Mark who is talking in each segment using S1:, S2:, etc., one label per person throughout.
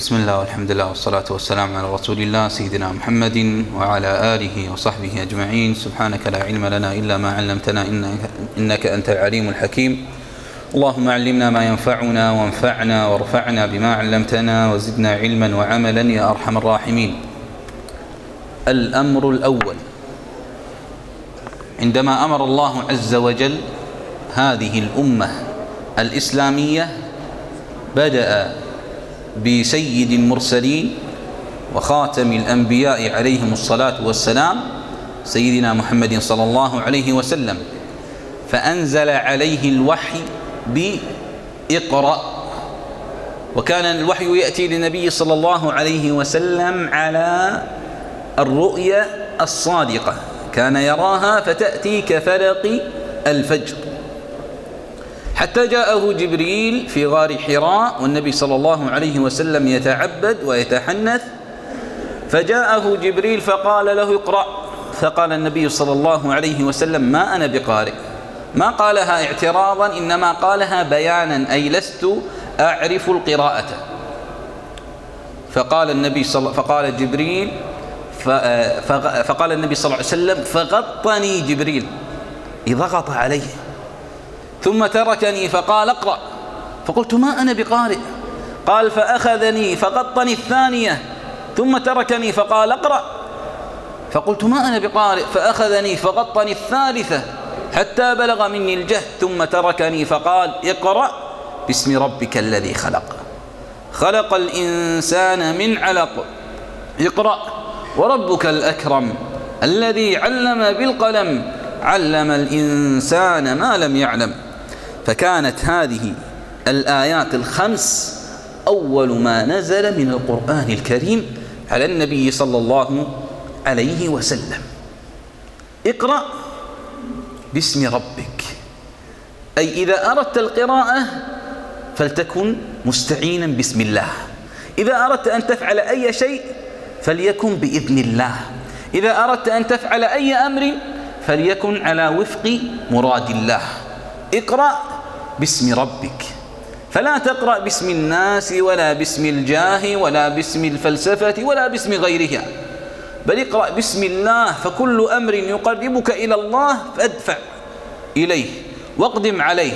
S1: بسم الله والحمد لله والصلاة والسلام على رسول الله سيدنا محمد وعلى آله وصحبه أجمعين. سبحانك لا علم لنا إلا ما علمتنا إنك, أنت العليم الحكيم. اللهم علمنا ما ينفعنا وانفعنا وارفعنا بما علمتنا وزدنا علما وعملا يا أرحم الراحمين. الأمر الأول عندما أمر الله عز وجل هذه الأمة الإسلامية بدأ بسيد المرسلين وخاتم الأنبياء عليهم الصلاة والسلام سيدنا محمد صلى الله عليه وسلم. فأنزل عليه الوحي بإقرأ. وكان الوحي يأتي للنبي صلى الله عليه وسلم على الرؤيا الصادقة. كان يراها فتأتي كفلق الفجر. حتى جاءه جبريل في غار حراء والنبي صلى الله عليه وسلم يتعبد ويتحنث. فجاءه جبريل فقال له اقرأ. فقال النبي صلى الله عليه وسلم ما أنا بقارئ. ما قالها اعتراضا إنما قالها بيانا أي لست أعرف القراءة. فقال النبي صلى فقال جبريل فقال النبي صلى الله عليه وسلم فغطني جبريل. ضغط عليه. ثم تركني فقال اقرأ. فقلت ما أنا بقارئ؟ قال فأخذني فغطني الثانية. ثم تركني فقال اقرأ. فقلت ما أنا بقارئ؟ فأخذني فغطني الثالثة حتى بلغ مني الجهد. ثم تركني فقال اقرأ باسم ربك الذي خلق. خلق الإنسان من علق. اقرأ. وربك الأكرم الذي علم بالقلم. علم الإنسان ما لم يعلم. فكانت هذه الآيات الخمس أول ما نزل من القرآن الكريم على النبي صلى الله عليه وسلم. اقرأ باسم ربك. أي إذا أردت القراءة فلتكن مستعينا باسم الله. إذا أردت أن تفعل أي شيء فليكن بإذن الله. إذا أردت أن تفعل أي أمر فليكن على وفق مراد الله. اقرأ باسم ربك. فلا تقرأ باسم الناس ولا باسم الجاه ولا باسم الفلسفة ولا باسم غيرها. بل اقرأ باسم الله فكل أمر يقربك إلى الله فادفع إليه واقدم عليه.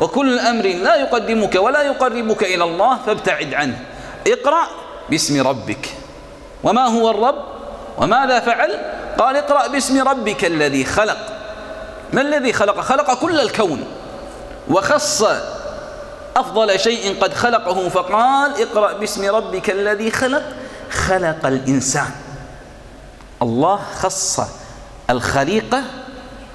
S1: وكل أمر لا يقدمك ولا يقربك إلى الله فابتعد عنه. اقرأ باسم ربك. وما هو الرب؟ وماذا فعل؟ قال اقرأ باسم ربك الذي خلق. ما الذي خلق؟ خلق كل الكون. وخص أفضل شيء قد خلقه فقال اقرأ باسم ربك الذي خلق خلق الإنسان. الله خص الخليقة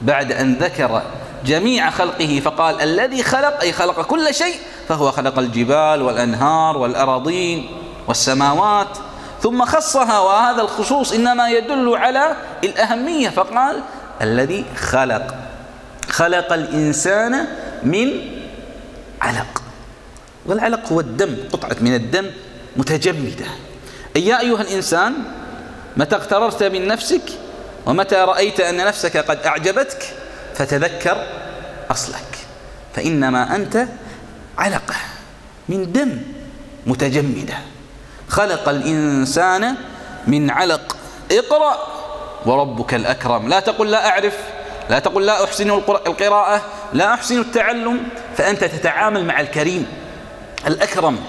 S1: بعد أن ذكر جميع خلقه فقال الذي خلق أي خلق كل شيء فهو خلق الجبال والأنهار والأراضين والسماوات. ثم خصها وهذا الخصوص إنما يدل على الأهمية فقال الذي خلق خلق الإنسان من علق. والعلق هو الدم قطعة من الدم متجمدة. أي يا أيها الإنسان متى اغتررت من نفسك ومتى رأيت أن نفسك قد أعجبتك فتذكر أصلك. فإنما أنت علقة من دم متجمدة. خلق الإنسان من علق. اقرأ. وربك الأكرم. لا تقل لا أعرف. لا تقل لا أحسن القراءة لا أحسن التعلم فأنت تتعامل مع الكريم الأكرم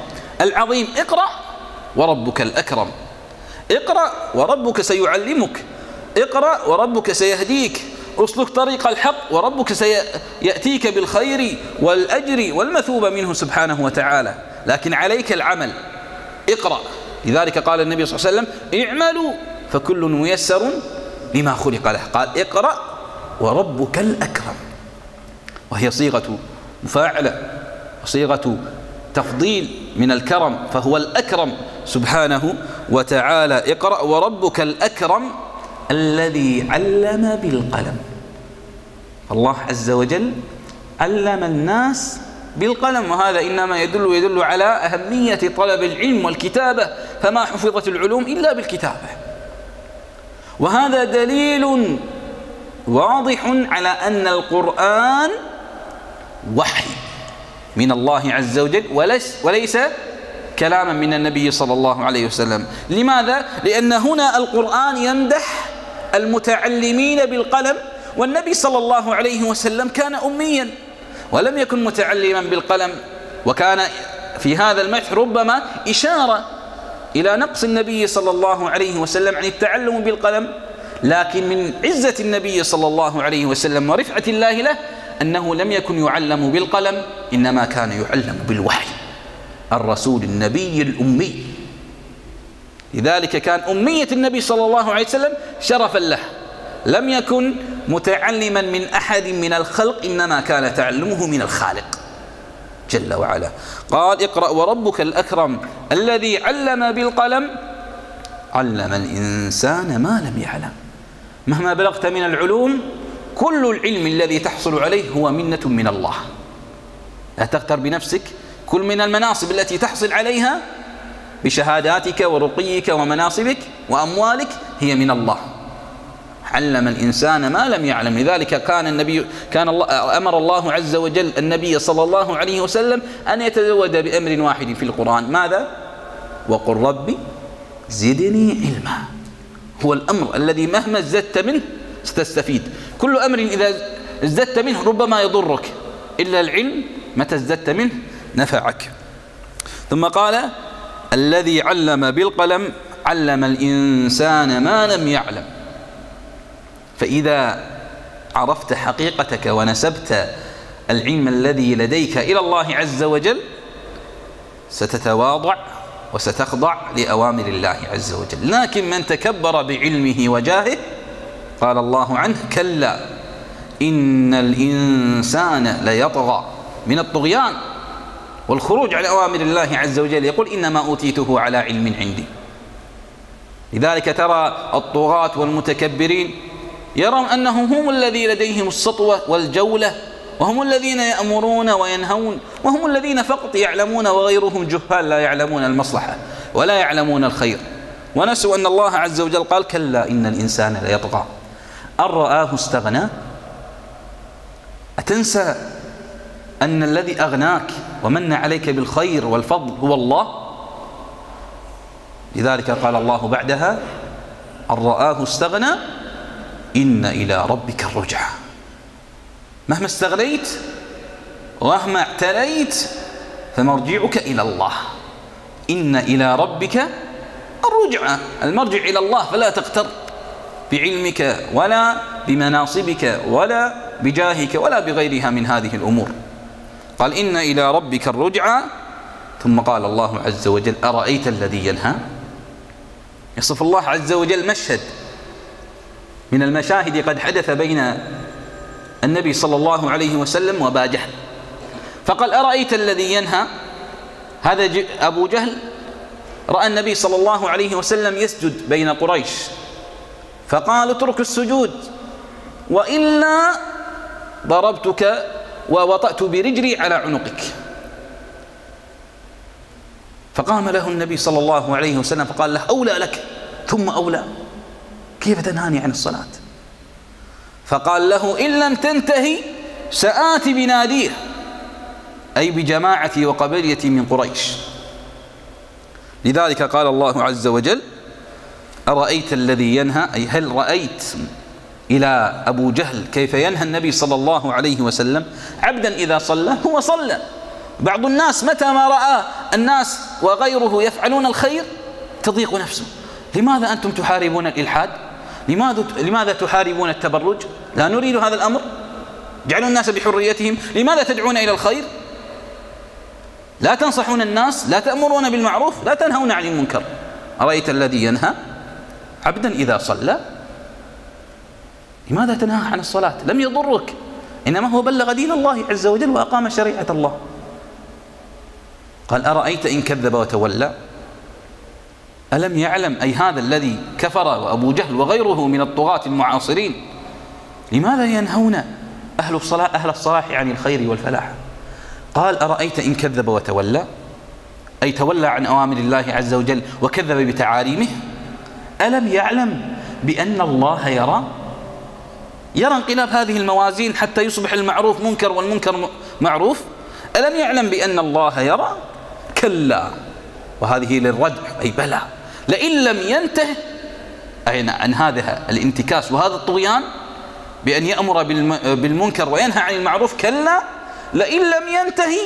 S1: العظيم. اقرأ وربك الأكرم. اقرأ وربك سيعلمك. اقرأ وربك سيهديك. أسلك طريق الحق وربك سيأتيك بالخير والأجر والمثوبة منه سبحانه وتعالى. لكن عليك العمل. اقرأ. لذلك قال النبي صلى الله عليه وسلم اعملوا فكل ميسر لما خلق له. قال اقرأ وربك الأكرم. وهي صيغة مفاعلة وصيغة تفضيل من الكرم فهو الأكرم. سبحانه وتعالى اقرأ وربك الأكرم الذي علم بالقلم. الله عز وجل علم الناس بالقلم وهذا إنما يدل يدل على أهمية طلب العلم والكتابة فما حفظت العلوم إلا بالكتابة. وهذا دليل واضح على أن القرآن وحي من الله عز وجل وليس, وليس كلاما من النبي صلى الله عليه وسلم لماذا؟ لأن هنا القرآن يمدح المتعلمين بالقلم والنبي صلى الله عليه وسلم كان أميا ولم يكن متعلما بالقلم وكان في هذا المدح ربما إشارة إلى نقص النبي صلى الله عليه وسلم عن التعلم بالقلم لكن من عزة النبي صلى الله عليه وسلم ورفعة الله له أنه لم يكن يعلم بالقلم إنما كان يعلم بالوحي. الرسول النبي الأمي. لذلك كان أمية النبي صلى الله عليه وسلم شرفا له. لم يكن متعلما من أحد من الخلق إنما كان تعلمه من الخالق. جل وعلا. قال اقرأ وربك الأكرم الذي علم بالقلم. علم الإنسان ما لم يعلم. مهما بلغت من العلوم كل العلم الذي تحصل عليه هو منة من الله. لا تغتر بنفسك كل من المناصب التي تحصل عليها بشهاداتك ورقيك ومناصبك وأموالك هي من الله. علم الإنسان ما لم يعلم لذلك كان النبي كان الله أمر الله عز وجل النبي صلى الله عليه وسلم أن يتزود بأمر واحد في القرآن. ماذا؟ وقل ربي زدني علما. هو الأمر الذي مهما ازددت منه ستستفيد. كل أمر إذا ازددت منه ربما يضرك. إلا العلم متى ازددت منه نفعك. ثم قال الذي علم بالقلم علم الإنسان ما لم يعلم. فإذا عرفت حقيقتك ونسبت العلم الذي لديك إلى الله عز وجل ستتواضع. وستخضع لأوامر الله عز وجل. لكن من تكبر بعلمه وجاهه قال الله عنه كلا إن الإنسان ليطغى من الطغيان. والخروج عن أوامر الله عز وجل يقول إنما أوتيته على علم عندي. لذلك ترى الطغاة والمتكبرين يرون أنهم هم الذي لديهم السطوة والجولة وهم الذين يأمرون وينهون وهم الذين فقط يعلمون وغيرهم جهال لا يعلمون المصلحة ولا يعلمون الخير ونسوا أن الله عز وجل قال كلا إن الإنسان ليطغى. أن رآه استغنى؟ أتنسى أن الذي أغناك ومن عليك بالخير والفضل هو الله؟ لذلك قال الله بعدها أن رآه استغنى إن إلى ربك الرجعة مهما استغنيت ومهما اعتليت فمرجعك إلى الله. إن إلى ربك الرجعة المرجع إلى الله فلا تغتر بعلمك ولا بمناصبك ولا بجاهك ولا بغيرها من هذه الأمور. قال إن إلى ربك الرجعة ثم قال الله عز وجل أرأيت الذي ينهى يصف الله عز وجل مشهد من المشاهد قد حدث بين النبي صلى الله عليه وسلم وأبا جهل. فقال أرأيت الذي ينهى؟ هذا أبو جهل. رأى النبي صلى الله عليه وسلم يسجد بين قريش. فقال اترك السجود. وإلا ضربتك ووطأت برجلي على عنقك. فقام له النبي صلى الله عليه وسلم فقال له أولى لك. ثم أولى. كيف تنهاني عن الصلاة؟ فقال له إن لم تنتهي سآتي بناديه أي بجماعتي وقبليتي من قريش. لذلك قال الله عز وجل أرأيت الذي ينهى؟ أي هل رأيت إلى أبو جهل كيف ينهى النبي صلى الله عليه وسلم؟ عبدا إذا صلى هو صلى. بعض الناس متى ما رأى الناس وغيره يفعلون الخير تضيق نفسه. لماذا أنتم تحاربون الإلحاد؟ لماذا لماذا تحاربون التبرج؟ لا نريد هذا الأمر. جعلوا الناس بحريتهم. لماذا تدعون إلى الخير؟ لا تنصحون الناس لا تأمرون بالمعروف لا تنهون عن المنكر. أرأيت الذي ينهى؟ عبدا إذا صلى. لماذا تنهى عن الصلاة؟ لم يضرك. إنما هو بلغ دين الله عز وجل وأقام شريعة الله. قال أرأيت إن كذب وتولى؟ ألم يعلم أي هذا الذي كفر وأبو جهل وغيره من الطغاة المعاصرين؟ لماذا ينهون أهل الصلاة أهل الصلاح عن الخير والفلاح؟ قال أرأيت إن كذب وتولى؟ أي تولى عن أوامر الله عز وجل وكذب بتعاليمه؟ ألم يعلم بأن الله يرى؟ يرى انقلاب هذه الموازين حتى يصبح المعروف منكر والمنكر معروف؟ ألم يعلم بأن الله يرى؟ كلا. وهذه للردع أي بلى. لئن لم ينته أي عن هذا الانتكاس وهذا الطغيان؟ بأن يأمر بالمنكر وينهى عن المعروف كلا لئن لم ينتهي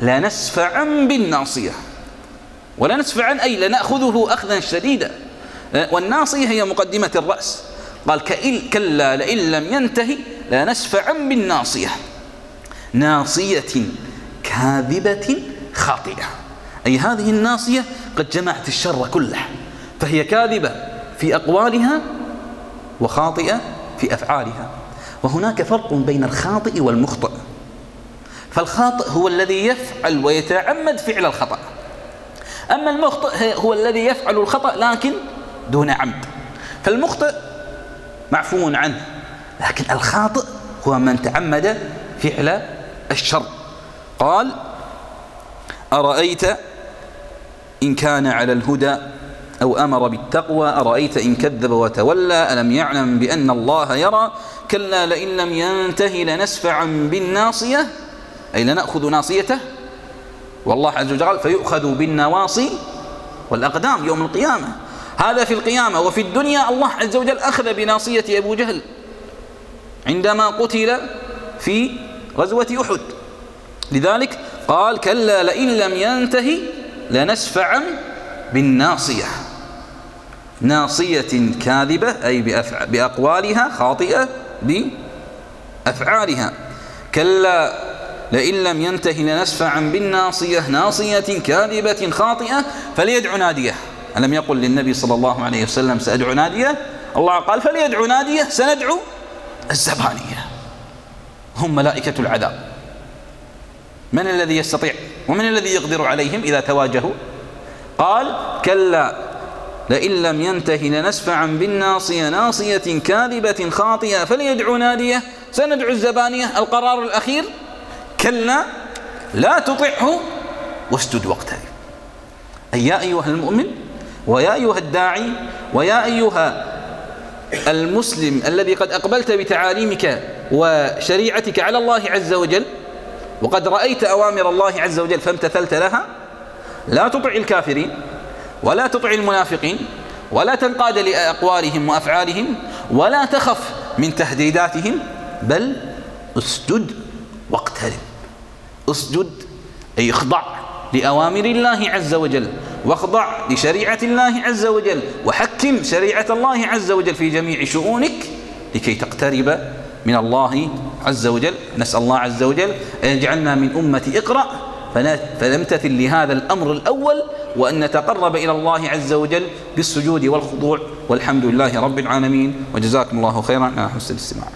S1: لنسفعا بالناصية. ولنسفعا أي لنأخذه أخذا شديدا. والناصية هي مقدمة الرأس. قال كلا لئن لم ينتهي لنسفعا بالناصية. ناصية كاذبة خاطئة. أي هذه الناصية قد جمعت الشر كله فهي كاذبة في أقوالها وخاطئة في أفعالها. وهناك فرق بين الخاطئ والمخطئ. فالخاطئ هو الذي يفعل ويتعمد فعل الخطأ. أما المخطئ هو الذي يفعل الخطأ لكن دون عمد. فالمخطئ معفو عنه لكن الخاطئ هو من تعمد فعل الشر. قال أرأيت إن كان على الهدى أو أمر بالتقوى أرأيت إن كذب وتولى؟ ألم يعلم بأن الله يرى؟ كلا لئن لم ينتهي لنسفعا بالناصية. أي لنأخذ ناصيته. والله عز وجل فيؤخذ بالنواصي والأقدام يوم القيامة. هذا في القيامة وفي الدنيا الله عز وجل أخذ بناصية أبو جهل عندما قتل في غزوة أحد. لذلك قال كلا لئن لم ينتهي لنسفعا بالناصية. ناصية كاذبة أي بأقوالها خاطئة بأفعالها. كلا لئن لم ينتهي لنسفعا بالناصية ناصية كاذبة خاطئة فليدعو نادية. ألم يقل للنبي صلى الله عليه وسلم سأدعو نادية؟ الله قال فليدعو نادية سندعو الزبانية. هم ملائكة العذاب. من الذي يستطيع ومن الذي يقدر عليهم إذا تواجهوا؟ قال كلا لئن لم ينتهي لنسفعا بالناصية ناصية كاذبة خاطئة فليدعو ناديه. سندعو الزبانية القرار الأخير. كلا لا تطعه واسجد واقترب أي يا أيها المؤمن ويا أيها الداعي ويا أيها المسلم الذي قد أقبلت بتعاليمك وشريعتك على الله عز وجل وقد رأيت أوامر الله عز وجل فامتثلت لها لا تطع الكافرين. ولا تطع المنافقين ولا تنقاد لأقوالهم وأفعالهم ولا تخف من تهديداتهم بل اسجد واقترب. اسجد أي اخضع لأوامر الله عز وجل واخضع لشريعة الله عز وجل وحكم شريعة الله عز وجل في جميع شؤونك لكي تقترب من الله عز وجل. نسأل الله عز وجل أن يجعلنا من أمة إقرأ فنمتثل لهذا الأمر الأول وأن نتقرب إلى الله عز وجل بالسجود والخضوع والحمد لله رب العالمين. وجزاكم الله خيرا. على حسن الاستماع.